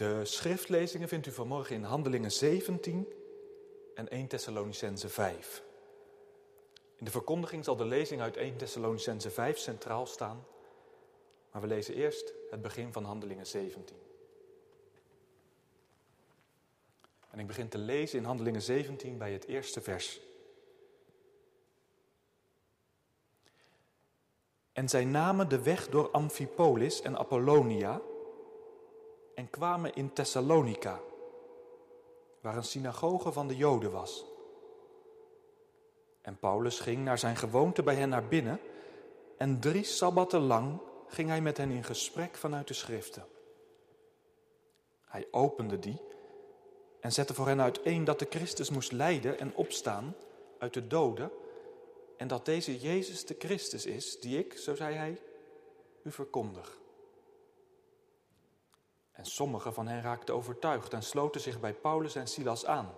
De schriftlezingen vindt u vanmorgen in Handelingen 17 en 1 Thessalonicense 5. In de verkondiging zal de lezing uit 1 Thessalonicense 5 centraal staan, maar we lezen eerst het begin van Handelingen 17. En ik begin te lezen in Handelingen 17 bij het eerste vers. En zij namen de weg door Amphipolis en Apollonia en kwamen in Thessalonica, waar een synagoge van de Joden was. En Paulus ging naar zijn gewoonte bij hen naar binnen en drie sabbatten lang ging hij met hen in gesprek vanuit de schriften. Hij opende die en zette voor hen uiteen dat de Christus moest lijden en opstaan uit de doden en dat deze Jezus de Christus is, die ik, zo zei hij, u verkondig. En sommigen van hen raakten overtuigd en sloten zich bij Paulus en Silas aan.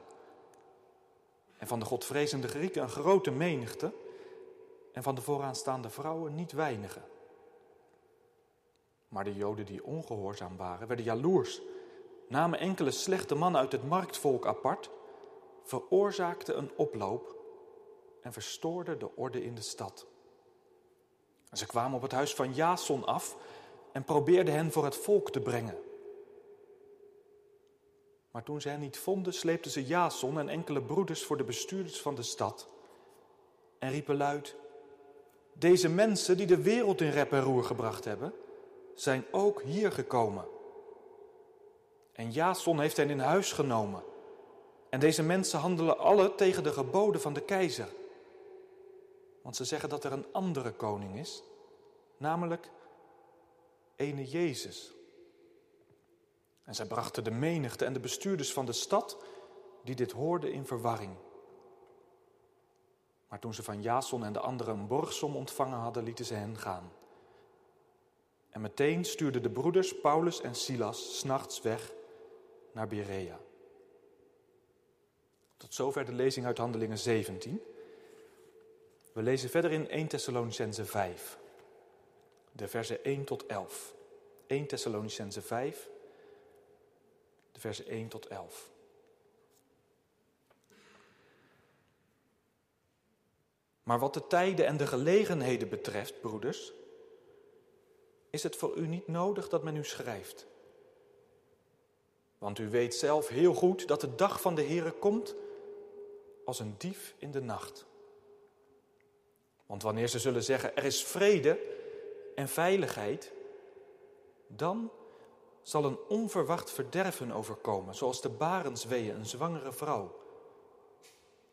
En van de godvrezende Grieken een grote menigte en van de vooraanstaande vrouwen niet weinige. Maar de Joden die ongehoorzaam waren, werden jaloers, namen enkele slechte mannen uit het marktvolk apart, veroorzaakten een oploop en verstoorden de orde in de stad. Ze kwamen op het huis van Jason af en probeerden hen voor het volk te brengen. Maar toen ze hen niet vonden, sleepten ze Jason en enkele broeders voor de bestuurders van de stad en riepen luid: Deze mensen die de wereld in rep en roer gebracht hebben, zijn ook hier gekomen. En Jason heeft hen in huis genomen. En deze mensen handelen alle tegen de geboden van de keizer. Want ze zeggen dat er een andere koning is, namelijk ene Jezus. En zij brachten de menigte en de bestuurders van de stad die dit hoorden in verwarring. Maar toen ze van Jason en de anderen een borgsom ontvangen hadden, lieten ze hen gaan. En meteen stuurden de broeders Paulus en Silas s'nachts weg naar Berea. Tot zover de lezing uit Handelingen 17. We lezen verder in 1 Thessalonicense 5, de versen 1 tot 11. 1 Thessalonicense 5, de versen 1 tot 11. Maar wat de tijden en de gelegenheden betreft, broeders, is het voor u niet nodig dat men u schrijft. Want u weet zelf heel goed dat de dag van de Heere komt als een dief in de nacht. Want wanneer ze zullen zeggen er is vrede en veiligheid, dan zal een onverwacht verderven overkomen, zoals de barensweeën een zwangere vrouw.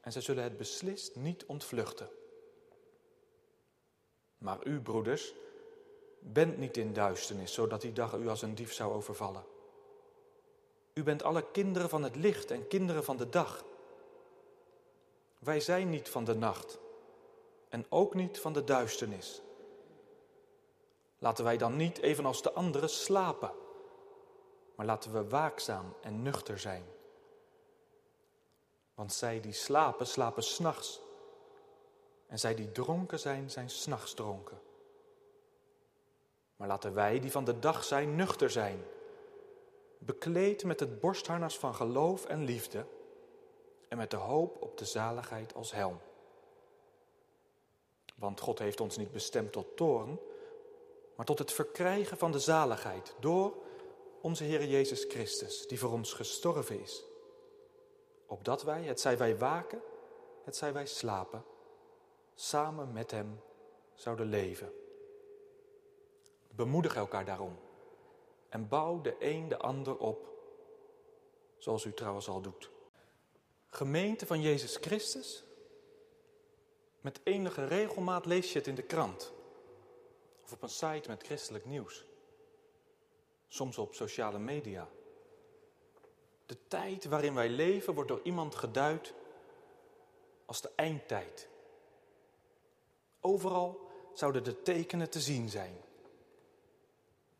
En zij zullen het beslist niet ontvluchten. Maar u, broeders, bent niet in duisternis, zodat die dag u als een dief zou overvallen. U bent alle kinderen van het licht en kinderen van de dag. Wij zijn niet van de nacht en ook niet van de duisternis. Laten wij dan niet, evenals de anderen, slapen, maar laten we waakzaam en nuchter zijn. Want zij die slapen, slapen s'nachts. En zij die dronken zijn, zijn s'nachts dronken. Maar laten wij die van de dag zijn, nuchter zijn, bekleed met het borstharnas van geloof en liefde en met de hoop op de zaligheid als helm. Want God heeft ons niet bestemd tot toorn, maar tot het verkrijgen van de zaligheid door onze Heer Jezus Christus, die voor ons gestorven is. Opdat wij, het zij wij waken, het zij wij slapen, samen met Hem zouden leven. Bemoedig elkaar daarom en bouw de een de ander op, zoals u trouwens al doet. Gemeente van Jezus Christus, met enige regelmaat lees je het in de krant of op een site met christelijk nieuws, soms op sociale media. De tijd waarin wij leven wordt door iemand geduid als de eindtijd. Overal zouden de tekenen te zien zijn.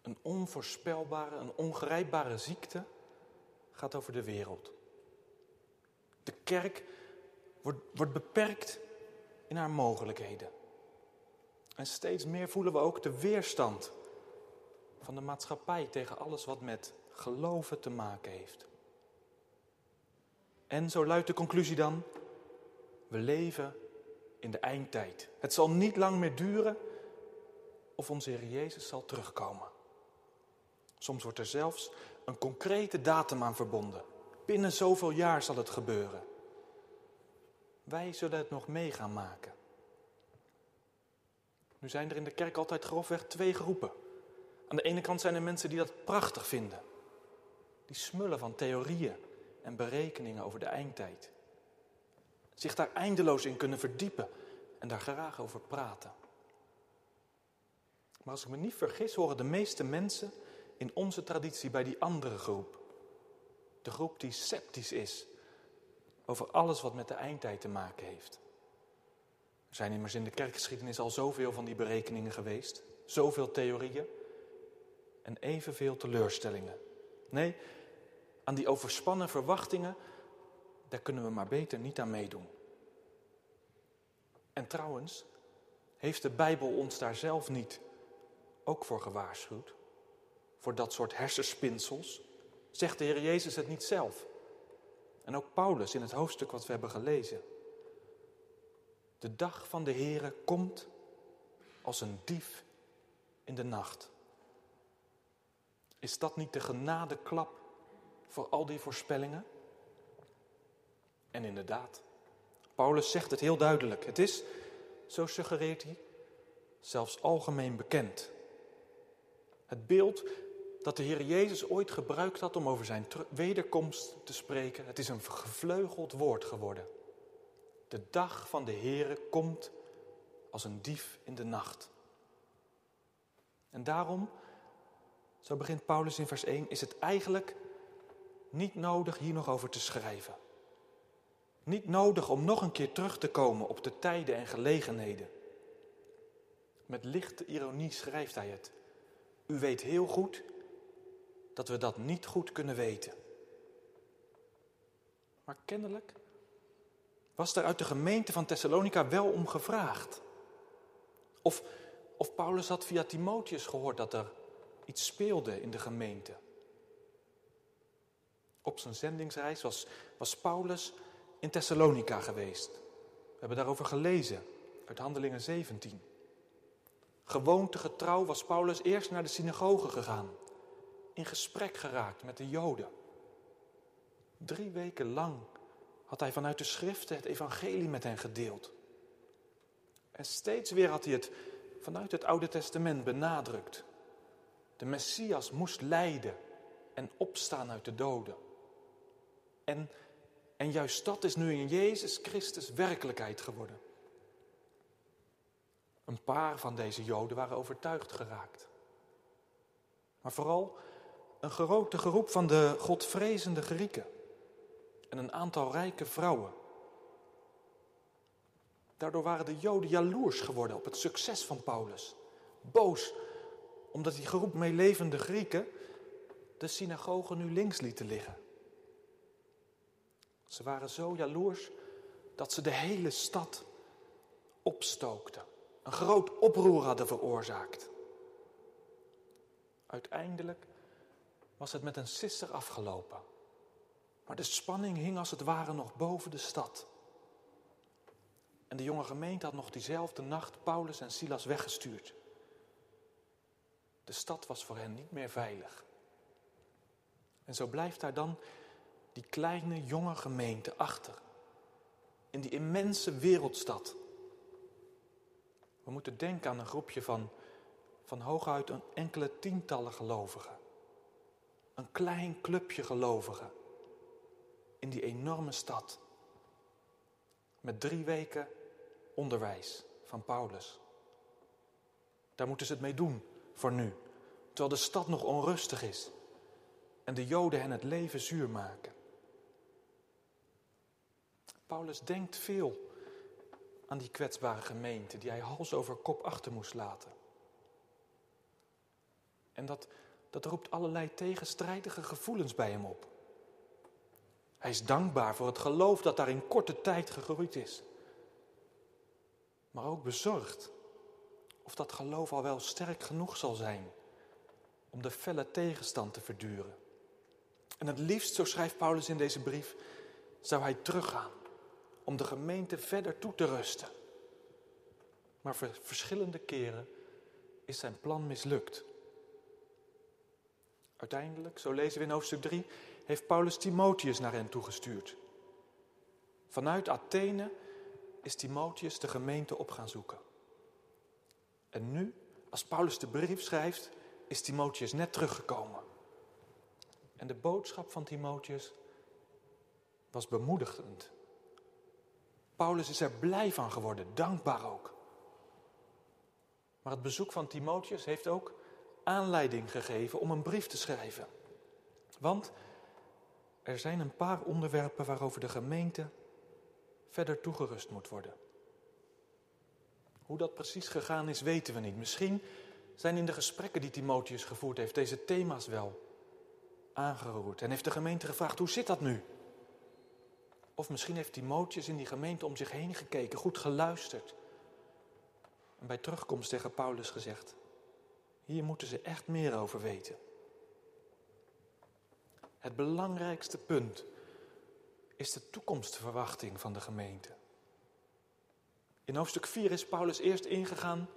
Een onvoorspelbare, een ongrijpbare ziekte gaat over de wereld. De kerk wordt, wordt beperkt in haar mogelijkheden. En steeds meer voelen we ook de weerstand van de maatschappij tegen alles wat met geloven te maken heeft. En zo luidt de conclusie dan, we leven in de eindtijd. Het zal niet lang meer duren of onze Heer Jezus zal terugkomen. Soms wordt er zelfs een concrete datum aan verbonden. Binnen zoveel jaar zal het gebeuren. Wij zullen het nog mee gaan maken. Nu zijn er in de kerk altijd grofweg twee groepen. Aan de ene kant zijn er mensen die dat prachtig vinden. Die smullen van theorieën en berekeningen over de eindtijd. Zich daar eindeloos in kunnen verdiepen en daar graag over praten. Maar als ik me niet vergis, horen de meeste mensen in onze traditie bij die andere groep. De groep die sceptisch is over alles wat met de eindtijd te maken heeft. Er zijn immers in de kerkgeschiedenis al zoveel van die berekeningen geweest, zoveel theorieën en evenveel teleurstellingen. Nee, aan die overspannen verwachtingen, daar kunnen we maar beter niet aan meedoen. En trouwens, heeft de Bijbel ons daar zelf niet ook voor gewaarschuwd? Voor dat soort hersenspinsels? Zegt de Heer Jezus het niet zelf? En ook Paulus in het hoofdstuk wat we hebben gelezen. De dag van de Heere komt als een dief in de nacht. Is dat niet de genadeklap voor al die voorspellingen? En inderdaad, Paulus zegt het heel duidelijk. Het is, zo suggereert hij, zelfs algemeen bekend. Het beeld dat de Heer Jezus ooit gebruikt had om over zijn wederkomst te spreken, het is een gevleugeld woord geworden. De dag van de Heere komt als een dief in de nacht. En daarom, zo begint Paulus in vers 1, is het eigenlijk niet nodig hier nog over te schrijven. Niet nodig om nog een keer terug te komen op de tijden en gelegenheden. Met lichte ironie schrijft hij het. U weet heel goed dat we dat niet goed kunnen weten. Maar kennelijk was er uit de gemeente van Thessalonica wel om gevraagd. Of, of Paulus had via Timotheus gehoord dat er iets speelde in de gemeente. Op zijn zendingsreis was, was Paulus in Thessalonica geweest. We hebben daarover gelezen uit Handelingen 17. Gewoontegetrouw was Paulus eerst naar de synagoge gegaan, in gesprek geraakt met de Joden. Drie weken lang had hij vanuit de schriften het evangelie met hen gedeeld. En steeds weer had hij het vanuit het Oude Testament benadrukt. De Messias moest lijden en opstaan uit de doden. En, en juist dat is nu in Jezus Christus werkelijkheid geworden. Een paar van deze Joden waren overtuigd geraakt. Maar vooral een grote groep van de godvrezende Grieken en een aantal rijke vrouwen. Daardoor waren de Joden jaloers geworden op het succes van Paulus. Boos omdat die groep meelevende Grieken de synagoge nu links lieten liggen. Ze waren zo jaloers dat ze de hele stad opstookten. Een groot oproer hadden veroorzaakt. Uiteindelijk was het met een sisser afgelopen. Maar de spanning hing als het ware nog boven de stad. En de jonge gemeente had nog diezelfde nacht Paulus en Silas weggestuurd. De stad was voor hen niet meer veilig. En zo blijft daar dan die kleine jonge gemeente achter. In die immense wereldstad. We moeten denken aan een groepje van, van hooguit een enkele tientallen gelovigen. Een klein clubje gelovigen in die enorme stad. Met drie weken onderwijs van Paulus. Daar moeten ze het mee doen voor nu, terwijl de stad nog onrustig is en de Joden hen het leven zuur maken. Paulus denkt veel aan die kwetsbare gemeente die hij hals over kop achter moest laten. En dat, dat roept allerlei tegenstrijdige gevoelens bij hem op. Hij is dankbaar voor het geloof dat daar in korte tijd gegroeid is. Maar ook bezorgd of dat geloof al wel sterk genoeg zal zijn om de felle tegenstand te verduren. En het liefst, zo schrijft Paulus in deze brief, zou hij teruggaan om de gemeente verder toe te rusten. Maar voor verschillende keren is zijn plan mislukt. Uiteindelijk, zo lezen we in hoofdstuk 3, heeft Paulus Timotheus naar hen toegestuurd. Vanuit Athene is Timotheus de gemeente op gaan zoeken. En nu, als Paulus de brief schrijft, is Timotheus net teruggekomen. En de boodschap van Timotheus was bemoedigend. Paulus is er blij van geworden, dankbaar ook. Maar het bezoek van Timotheus heeft ook aanleiding gegeven om een brief te schrijven. Want er zijn een paar onderwerpen waarover de gemeente verder toegerust moet worden. Hoe dat precies gegaan is, weten we niet. Misschien zijn in de gesprekken die Timotheus gevoerd heeft deze thema's wel aangeroerd. En heeft de gemeente gevraagd, hoe zit dat nu? Of misschien heeft Timotheus in die gemeente om zich heen gekeken, goed geluisterd. En bij terugkomst tegen Paulus gezegd, hier moeten ze echt meer over weten. Het belangrijkste punt is de toekomstverwachting van de gemeente. In hoofdstuk 4 is Paulus eerst ingegaan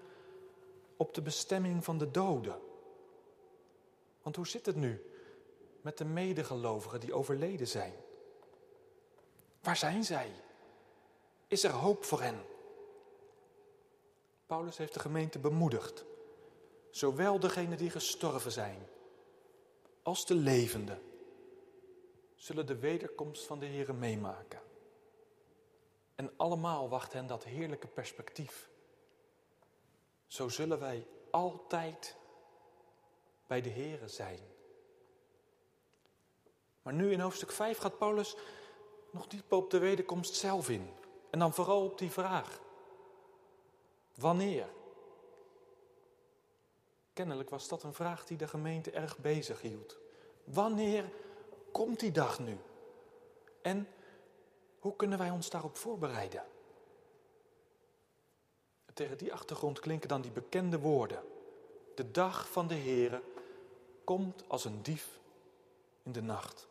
op de bestemming van de doden. Want hoe zit het nu met de medegelovigen die overleden zijn? Waar zijn zij? Is er hoop voor hen? Paulus heeft de gemeente bemoedigd. Zowel degenen die gestorven zijn, als de levenden, zullen de wederkomst van de Heer meemaken. En allemaal wacht hen dat heerlijke perspectief. Zo zullen wij altijd bij de Heere zijn. Maar nu in hoofdstuk 5 gaat Paulus nog dieper op de wederkomst zelf in. En dan vooral op die vraag. Wanneer? Kennelijk was dat een vraag die de gemeente erg bezig hield. Wanneer komt die dag nu? En hoe kunnen wij ons daarop voorbereiden? Tegen die achtergrond klinken dan die bekende woorden. De dag van de Heere komt als een dief in de nacht.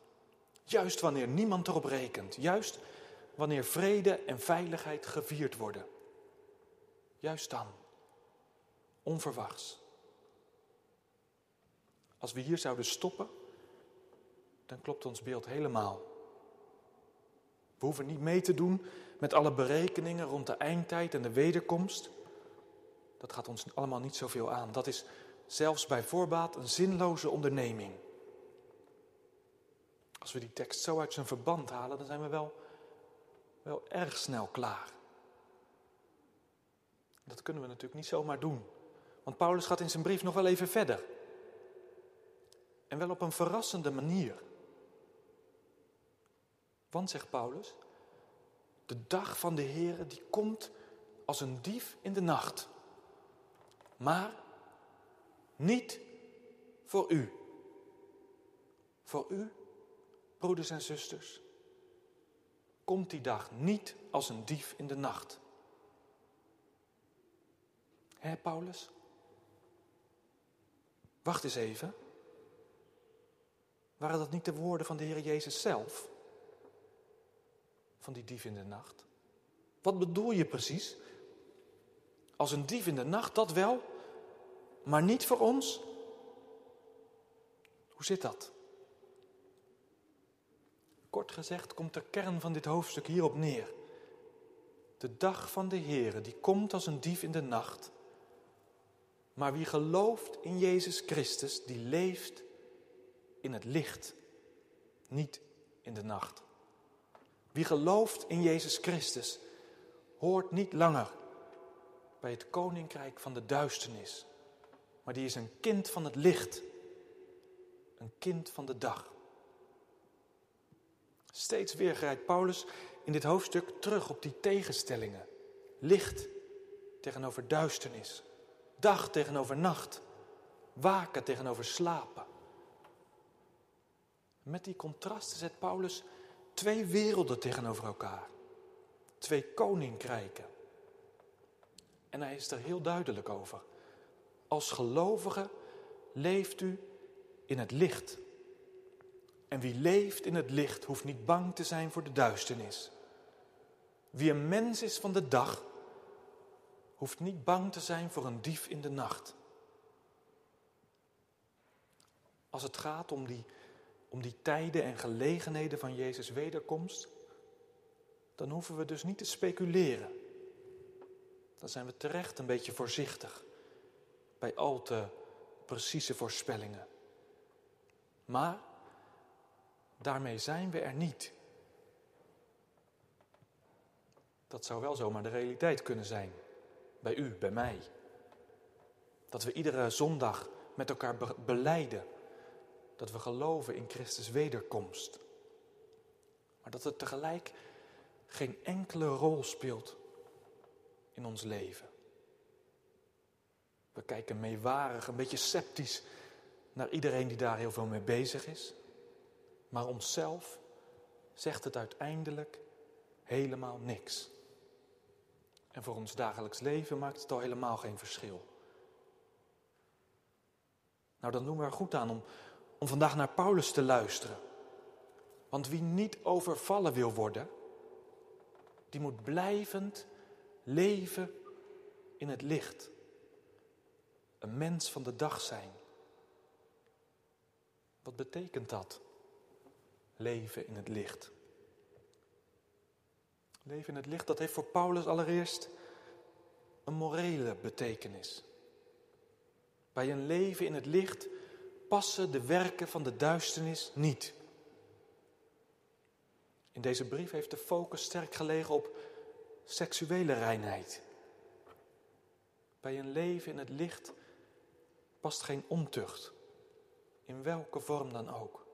Juist wanneer niemand erop rekent. Juist wanneer vrede en veiligheid gevierd worden. Juist dan. Onverwachts. Als we hier zouden stoppen, dan klopt ons beeld helemaal. We hoeven niet mee te doen met alle berekeningen rond de eindtijd en de wederkomst. Dat gaat ons allemaal niet zoveel aan. Dat is zelfs bij voorbaat een zinloze onderneming. Als we die tekst zo uit zijn verband halen, dan zijn we wel, wel erg snel klaar. Dat kunnen we natuurlijk niet zomaar doen. Want Paulus gaat in zijn brief nog wel even verder. En wel op een verrassende manier. Want, zegt Paulus, de dag van de Heere die komt als een dief in de nacht. Maar niet voor u. Voor u broeders en zusters, komt die dag niet als een dief in de nacht. Hé, Paulus? Wacht eens even. Waren dat niet de woorden van de Heer Jezus zelf? Van die dief in de nacht? Wat bedoel je precies? Als een dief in de nacht, dat wel, maar niet voor ons? Hoe zit dat? Kort gezegd komt de kern van dit hoofdstuk hierop neer. De dag van de Heere, die komt als een dief in de nacht. Maar wie gelooft in Jezus Christus, die leeft in het licht, niet in de nacht. Wie gelooft in Jezus Christus, hoort niet langer bij het koninkrijk van de duisternis, maar die is een kind van het licht, een kind van de dag. Steeds weer grijpt Paulus in dit hoofdstuk terug op die tegenstellingen. Licht tegenover duisternis. Dag tegenover nacht. Waken tegenover slapen. Met die contrasten zet Paulus twee werelden tegenover elkaar. Twee koninkrijken. En hij is er heel duidelijk over. Als gelovige leeft u in het licht. En wie leeft in het licht hoeft niet bang te zijn voor de duisternis. Wie een mens is van de dag, hoeft niet bang te zijn voor een dief in de nacht. Als het gaat om die, om die tijden en gelegenheden van Jezus' wederkomst, dan hoeven we dus niet te speculeren. Dan zijn we terecht een beetje voorzichtig bij al te precieze voorspellingen. Maar daarmee zijn we er niet. Dat zou wel zomaar de realiteit kunnen zijn. Bij u, bij mij. Dat we iedere zondag met elkaar beleiden dat we geloven in Christus wederkomst. Maar dat het tegelijk geen enkele rol speelt in ons leven. We kijken meewarig, een beetje sceptisch naar iedereen die daar heel veel mee bezig is. Maar onszelf zegt het uiteindelijk helemaal niks. En voor ons dagelijks leven maakt het al helemaal geen verschil. Nou, dan doen we er goed aan om, om vandaag naar Paulus te luisteren. Want wie niet overvallen wil worden, die moet blijvend leven in het licht. Een mens van de dag zijn. Wat betekent dat? Leven in het licht. Leven in het licht, dat heeft voor Paulus allereerst een morele betekenis. Bij een leven in het licht passen de werken van de duisternis niet. In deze brief heeft de focus sterk gelegen op seksuele reinheid. Bij een leven in het licht past geen ontucht, in welke vorm dan ook.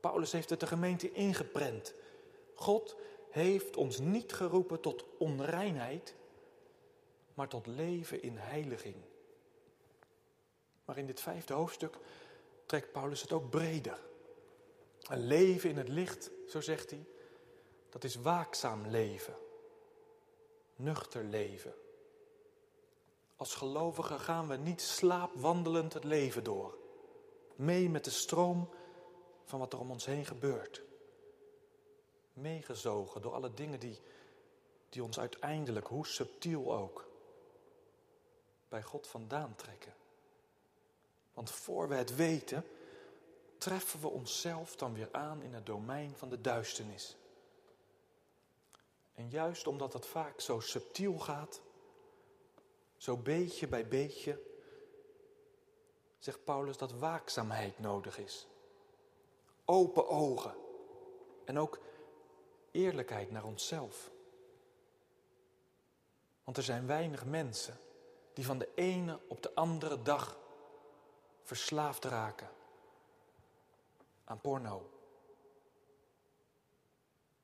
Paulus heeft het de gemeente ingeprent. God heeft ons niet geroepen tot onreinheid, maar tot leven in heiliging. Maar in dit vijfde hoofdstuk trekt Paulus het ook breder. Een leven in het licht, zo zegt hij, dat is waakzaam leven, nuchter leven. Als gelovigen gaan we niet slaapwandelend het leven door, mee met de stroom van wat er om ons heen gebeurt. Meegezogen door alle dingen die, die ons uiteindelijk, hoe subtiel ook, bij God vandaan trekken. Want voor we het weten, treffen we onszelf dan weer aan in het domein van de duisternis. En juist omdat het vaak zo subtiel gaat, zo beetje bij beetje, zegt Paulus dat waakzaamheid nodig is. Open ogen en ook eerlijkheid naar onszelf. Want er zijn weinig mensen die van de ene op de andere dag verslaafd raken aan porno.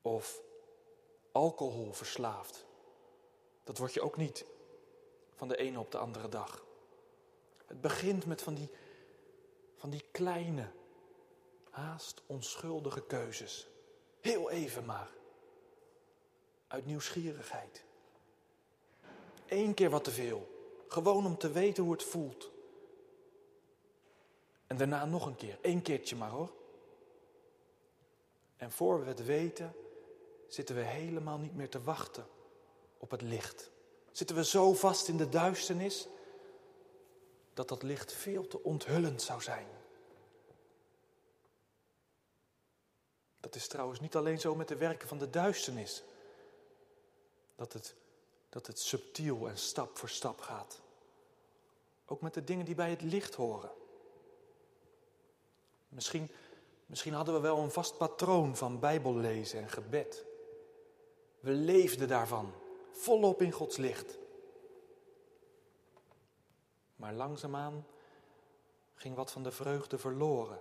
Of alcohol verslaafd. Dat word je ook niet van de ene op de andere dag. Het begint met van die, van die kleine, haast onschuldige keuzes. Heel even maar. Uit nieuwsgierigheid. Eén keer wat te veel. Gewoon om te weten hoe het voelt. En daarna nog een keer. Eén keertje maar hoor. En voor we het weten, zitten we helemaal niet meer te wachten op het licht. Zitten we zo vast in de duisternis dat dat licht veel te onthullend zou zijn. Dat is trouwens niet alleen zo met de werken van de duisternis. Dat het, dat het subtiel en stap voor stap gaat. Ook met de dingen die bij het licht horen. Misschien, misschien hadden we wel een vast patroon van Bijbellezen en gebed. We leefden daarvan, volop in Gods licht. Maar langzaamaan ging wat van de vreugde verloren.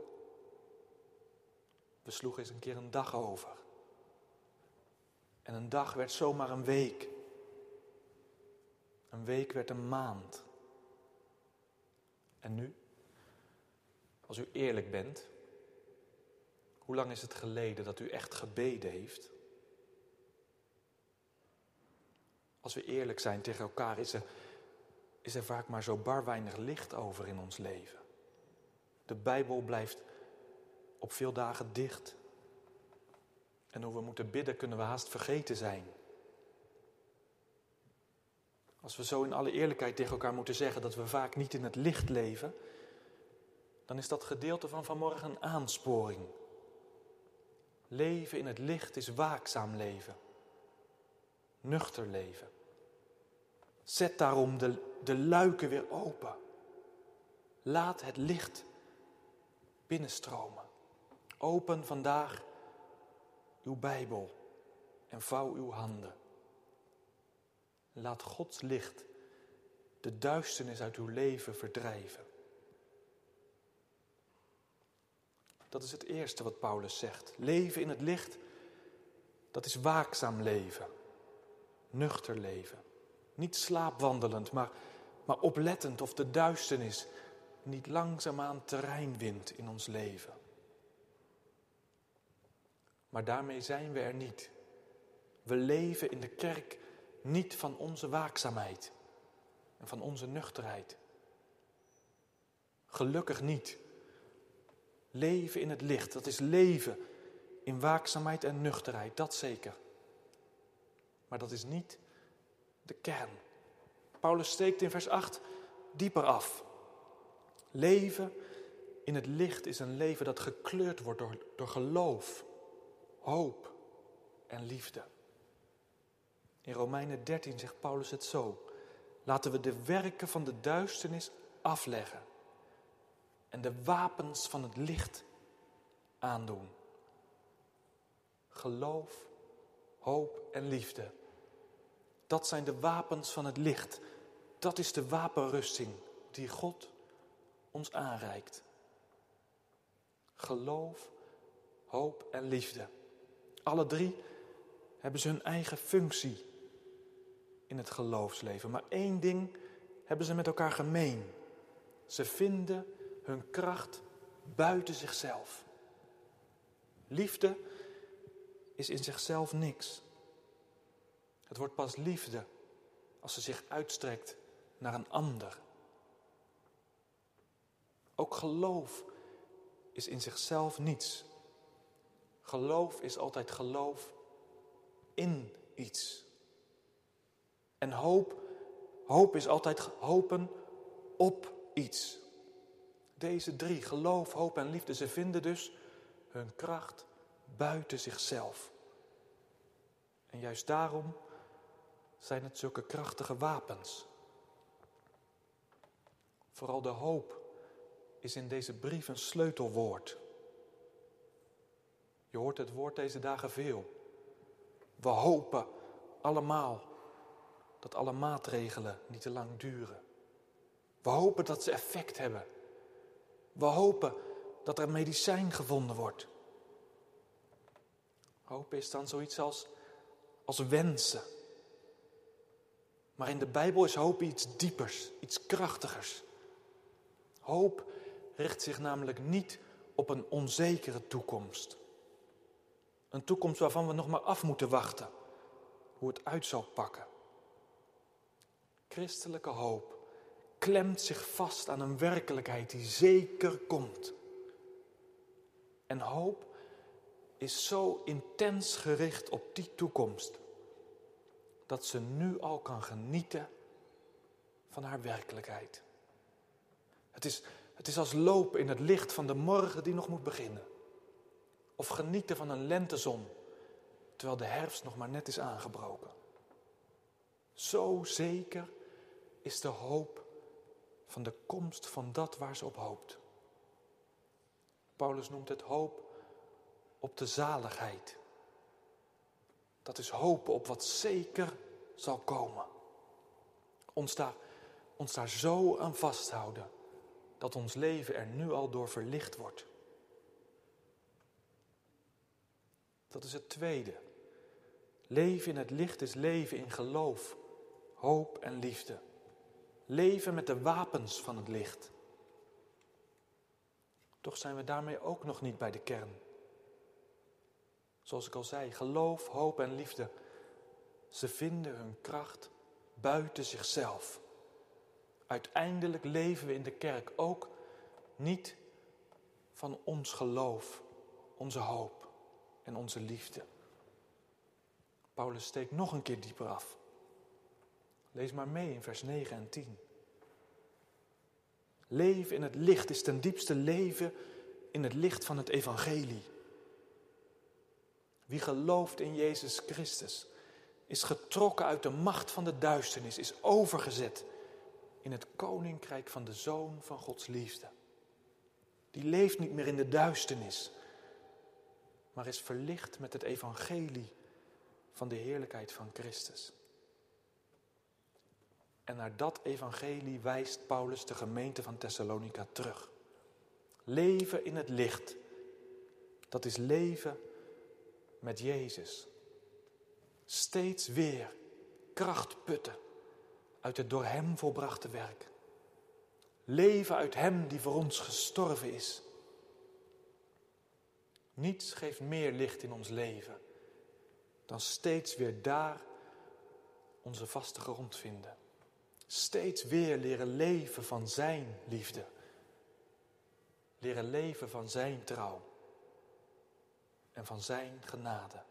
We sloegen eens een keer een dag over. En een dag werd zomaar een week. Een week werd een maand. En nu? Als u eerlijk bent, hoe lang is het geleden dat u echt gebeden heeft? Als we eerlijk zijn tegen elkaar, is er, is er vaak maar zo bar weinig licht over in ons leven. De Bijbel blijft op veel dagen dicht. En hoe we moeten bidden kunnen we haast vergeten zijn. Als we zo in alle eerlijkheid tegen elkaar moeten zeggen dat we vaak niet in het licht leven, dan is dat gedeelte van vanmorgen een aansporing. Leven in het licht is waakzaam leven, nuchter leven. Zet daarom de, de luiken weer open. Laat het licht binnenstromen. Open vandaag uw Bijbel en vouw uw handen. Laat Gods licht de duisternis uit uw leven verdrijven. Dat is het eerste wat Paulus zegt. Leven in het licht, dat is waakzaam leven, nuchter leven. Niet slaapwandelend, maar, maar oplettend of de duisternis niet langzaamaan terrein wint in ons leven. Maar daarmee zijn we er niet. We leven in de kerk niet van onze waakzaamheid en van onze nuchterheid. Gelukkig niet. Leven in het licht, dat is leven in waakzaamheid en nuchterheid, dat zeker. Maar dat is niet de kern. Paulus steekt in vers 8 dieper af. Leven in het licht is een leven dat gekleurd wordt door, door geloof, hoop en liefde. In Romeinen 13 zegt Paulus het zo. Laten we de werken van de duisternis afleggen en de wapens van het licht aandoen. Geloof, hoop en liefde. Dat zijn de wapens van het licht. Dat is de wapenrusting die God ons aanreikt. Geloof, hoop en liefde. Alle drie hebben ze hun eigen functie in het geloofsleven. Maar één ding hebben ze met elkaar gemeen. Ze vinden hun kracht buiten zichzelf. Liefde is in zichzelf niks. Het wordt pas liefde als ze zich uitstrekt naar een ander. Ook geloof is in zichzelf niets. Geloof is altijd geloof in iets. En hoop, hoop is altijd hopen op iets. Deze drie, geloof, hoop en liefde, ze vinden dus hun kracht buiten zichzelf. En juist daarom zijn het zulke krachtige wapens. Vooral de hoop is in deze brief een sleutelwoord. Je hoort het woord deze dagen veel. We hopen allemaal dat alle maatregelen niet te lang duren. We hopen dat ze effect hebben. We hopen dat er medicijn gevonden wordt. Hoop is dan zoiets als, als wensen. Maar in de Bijbel is hoop iets diepers, iets krachtigers. Hoop richt zich namelijk niet op een onzekere toekomst. Een toekomst waarvan we nog maar af moeten wachten hoe het uit zal pakken. Christelijke hoop klemt zich vast aan een werkelijkheid die zeker komt. En hoop is zo intens gericht op die toekomst dat ze nu al kan genieten van haar werkelijkheid. Het is, het is als lopen in het licht van de morgen die nog moet beginnen. Of genieten van een lentezon terwijl de herfst nog maar net is aangebroken. Zo zeker is de hoop van de komst van dat waar ze op hoopt. Paulus noemt het hoop op de zaligheid. Dat is hopen op wat zeker zal komen. Ons daar, ons daar zo aan vasthouden dat ons leven er nu al door verlicht wordt. Dat is het tweede. Leven in het licht is leven in geloof, hoop en liefde. Leven met de wapens van het licht. Toch zijn we daarmee ook nog niet bij de kern. Zoals ik al zei, geloof, hoop en liefde. Ze vinden hun kracht buiten zichzelf. Uiteindelijk leven we in de kerk ook niet van ons geloof onze hoop en onze liefde. Paulus steekt nog een keer dieper af. Lees maar mee in vers 9 en 10. Leven in het licht is ten diepste leven in het licht van het evangelie. Wie gelooft in Jezus Christus is getrokken uit de macht van de duisternis, is overgezet in het koninkrijk van de Zoon van Gods liefde. Die leeft niet meer in de duisternis, maar is verlicht met het evangelie van de heerlijkheid van Christus. En naar dat evangelie wijst Paulus de gemeente van Thessalonica terug. Leven in het licht, dat is leven met Jezus. Steeds weer kracht putten uit het door Hem volbrachte werk. Leven uit Hem die voor ons gestorven is. Niets geeft meer licht in ons leven dan steeds weer daar onze vaste grond vinden. Steeds weer leren leven van Zijn liefde. Leren leven van Zijn trouw en van Zijn genade.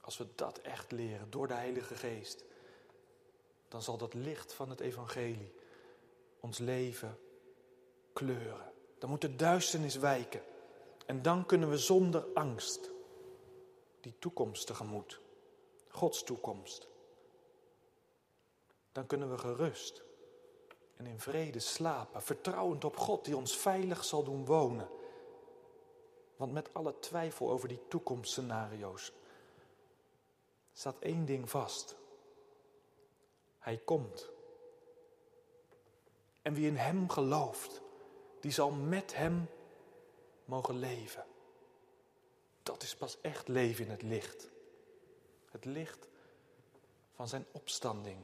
Als we dat echt leren door de Heilige Geest, dan zal dat licht van het Evangelie ons leven kleuren. Dan moet de duisternis wijken. En dan kunnen we zonder angst die toekomst tegemoet. Gods toekomst. Dan kunnen we gerust en in vrede slapen, vertrouwend op God die ons veilig zal doen wonen. Want met alle twijfel over die toekomstscenario's staat één ding vast. Hij komt. En wie in Hem gelooft, die zal met Hem mogen leven. Dat is pas echt leven in het licht. Het licht van Zijn opstanding.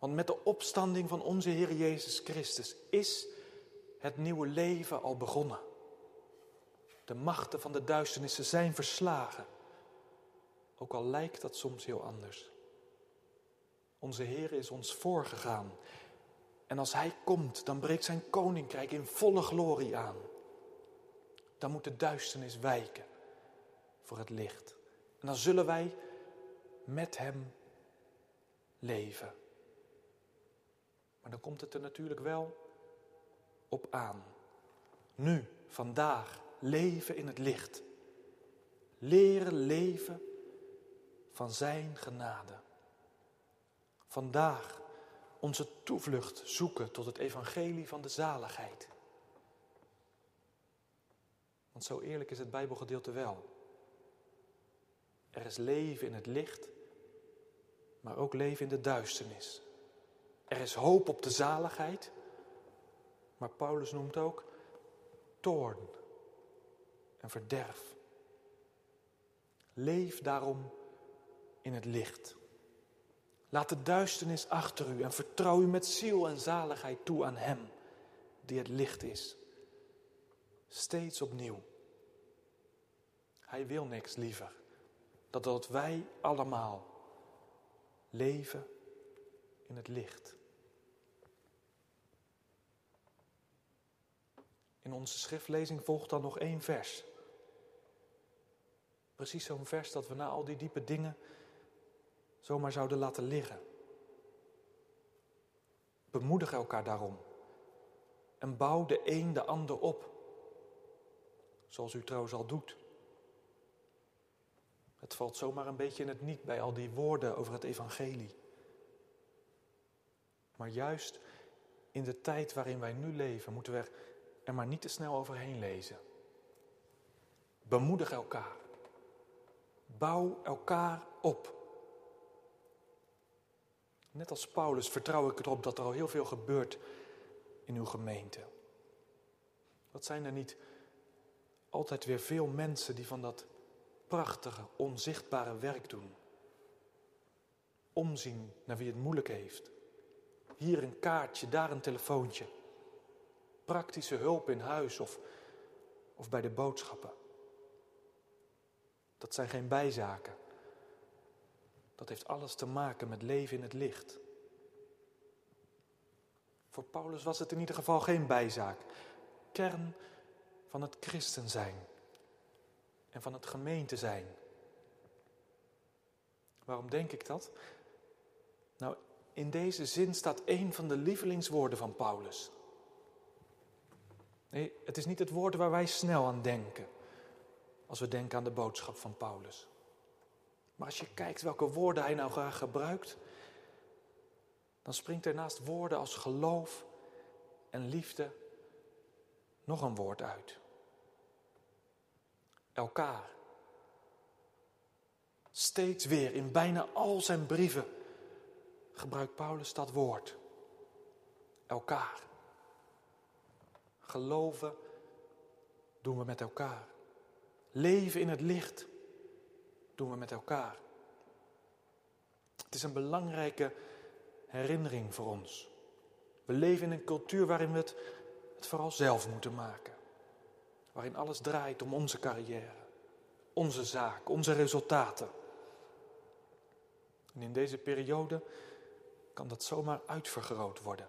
Want met de opstanding van onze Heer Jezus Christus is het nieuwe leven al begonnen. De machten van de duisternissen zijn verslagen. Ook al lijkt dat soms heel anders. Onze Heer is ons voorgegaan. En als Hij komt, dan breekt Zijn koninkrijk in volle glorie aan. Dan moet de duisternis wijken voor het licht. En dan zullen wij met Hem leven. Maar dan komt het er natuurlijk wel op aan. Nu, vandaag, leven in het licht. Leren leven van Zijn genade. Vandaag onze toevlucht zoeken tot het evangelie van de zaligheid. Want zo eerlijk is het Bijbelgedeelte wel. Er is leven in het licht, maar ook leven in de duisternis. Er is hoop op de zaligheid, maar Paulus noemt ook toorn en verderf. Leef daarom in het licht. Laat de duisternis achter u en vertrouw u met ziel en zaligheid toe aan Hem, die het licht is. Steeds opnieuw. Hij wil niks liever dan dat wij allemaal leven in het licht. In onze schriftlezing volgt dan nog één vers. Precies zo'n vers dat we na al die diepe dingen zomaar zouden laten liggen. Bemoedig elkaar daarom. En bouw de een de ander op. Zoals u trouwens al doet. Het valt zomaar een beetje in het niet bij al die woorden over het evangelie. Maar juist in de tijd waarin wij nu leven, moeten we er maar niet te snel overheen lezen. Bemoedig elkaar. Bouw elkaar op. Net als Paulus vertrouw ik erop dat er al heel veel gebeurt in uw gemeente. Wat zijn er niet altijd weer veel mensen die van dat prachtige, onzichtbare werk doen? Omzien naar wie het moeilijk heeft. Hier een kaartje, daar een telefoontje. Praktische hulp in huis of, of bij de boodschappen. Dat zijn geen bijzaken. Dat heeft alles te maken met leven in het licht. Voor Paulus was het in ieder geval geen bijzaak. kern van het christen zijn en van het gemeente zijn. Waarom denk ik dat? Nou, in deze zin staat een van de lievelingswoorden van Paulus. Nee, het is niet het woord waar wij snel aan denken als we denken aan de boodschap van Paulus. Maar als je kijkt welke woorden hij nou graag gebruikt, dan springt er naast woorden als geloof en liefde nog een woord uit. Elkaar. Steeds weer in bijna al zijn brieven gebruikt Paulus dat woord. Elkaar. Geloven doen we met elkaar. Leven in het licht doen we met elkaar. Het is een belangrijke herinnering voor ons. We leven in een cultuur waarin we het, vooral zelf moeten maken. Waarin alles draait om onze carrière, onze zaak, onze resultaten. En in deze periode kan dat zomaar uitvergroot worden.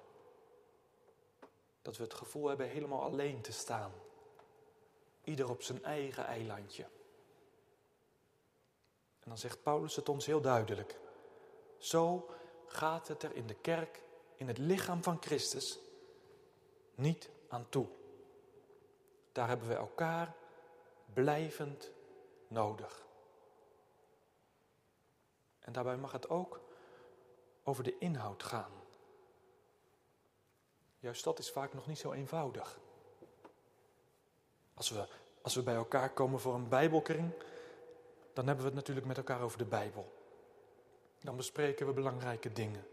Dat we het gevoel hebben helemaal alleen te staan. Ieder op zijn eigen eilandje. En dan zegt Paulus het ons heel duidelijk. Zo gaat het er in de kerk, in het lichaam van Christus, niet aan toe. Daar hebben we elkaar blijvend nodig. En daarbij mag het ook over de inhoud gaan. Juist dat is vaak nog niet zo eenvoudig. Als we, als we bij elkaar komen voor een Bijbelkring, dan hebben we het natuurlijk met elkaar over de Bijbel. Dan bespreken we belangrijke dingen.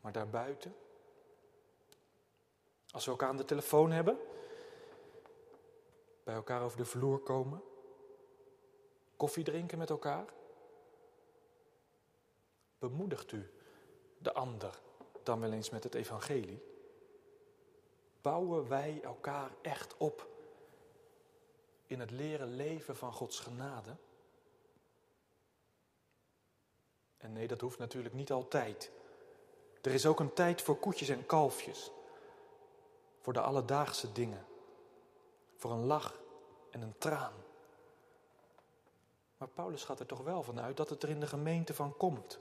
Maar daarbuiten, als we elkaar aan de telefoon hebben, bij elkaar over de vloer komen, koffie drinken met elkaar, bemoedigt u de ander dan wel eens met het evangelie? Bouwen wij elkaar echt op in het leren leven van Gods genade? En nee, dat hoeft natuurlijk niet altijd. Er is ook een tijd voor koetjes en kalfjes. Voor de alledaagse dingen. Voor een lach en een traan. Maar Paulus gaat er toch wel vanuit dat het er in de gemeente van komt.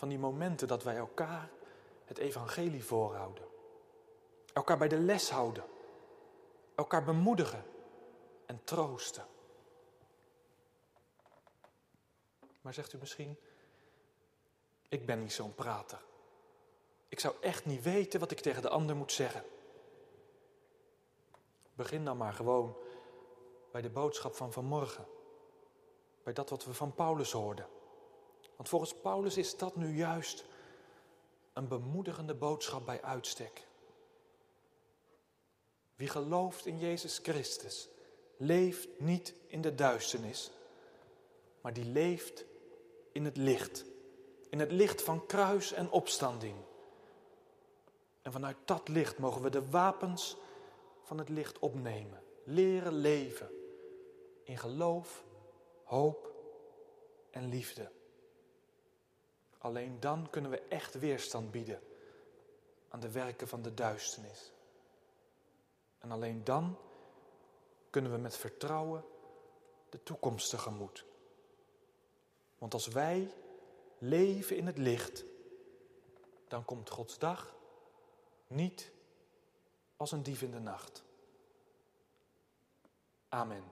Van die momenten dat wij elkaar het evangelie voorhouden. Elkaar bij de les houden. Elkaar bemoedigen en troosten. Maar zegt u misschien, ik ben niet zo'n prater. Ik zou echt niet weten wat ik tegen de ander moet zeggen. Begin dan maar gewoon bij de boodschap van vanmorgen. Bij dat wat we van Paulus hoorden. Want volgens Paulus is dat nu juist een bemoedigende boodschap bij uitstek. Wie gelooft in Jezus Christus, leeft niet in de duisternis, maar die leeft in het licht. In het licht van kruis en opstanding. En vanuit dat licht mogen we de wapens van het licht opnemen. Leren leven in geloof, hoop en liefde. Alleen dan kunnen we echt weerstand bieden aan de werken van de duisternis. En alleen dan kunnen we met vertrouwen de toekomst tegemoet. Want als wij leven in het licht, dan komt Gods dag niet als een dief in de nacht. Amen.